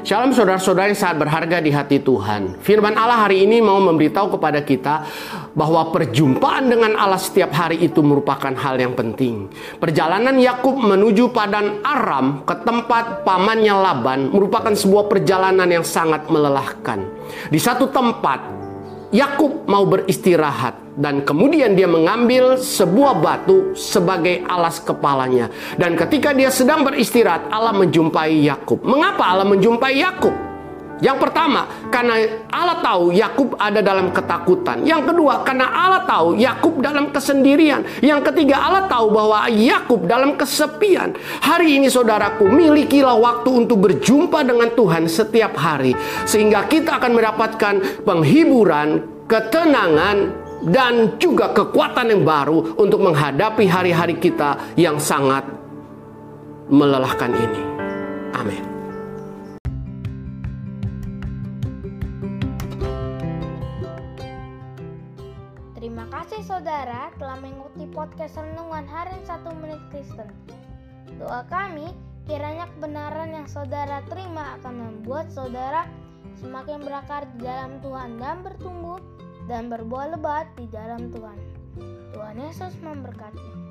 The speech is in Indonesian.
Shalom saudara-saudara yang sangat berharga di hati Tuhan. Firman Allah hari ini mau memberitahu kepada kita bahwa perjumpaan dengan Allah setiap hari itu merupakan hal yang penting. Perjalanan Yakub menuju padan Aram ke tempat pamannya Laban merupakan sebuah perjalanan yang sangat melelahkan. Di satu tempat Yakub mau beristirahat dan kemudian dia mengambil sebuah batu sebagai alas kepalanya. Dan ketika dia sedang beristirahat, Allah menjumpai Yakub. Mengapa Allah menjumpai Yakub? Yang pertama, karena Allah tahu Yakub ada dalam ketakutan. Yang kedua, karena Allah tahu Yakub dalam kesendirian. Yang ketiga, Allah tahu bahwa Yakub dalam kesepian. Hari ini saudaraku, milikilah waktu untuk berjumpa dengan Tuhan setiap hari sehingga kita akan mendapatkan penghiburan, ketenangan dan juga kekuatan yang baru untuk menghadapi hari-hari kita yang sangat melelahkan ini. Amin. Terima kasih saudara telah mengikuti podcast Renungan Harian 1 Menit Kristen. Doa kami kiranya kebenaran yang saudara terima akan membuat saudara semakin berakar di dalam Tuhan dan bertumbuh dan berbuah lebat di dalam Tuhan. Tuhan Yesus memberkati.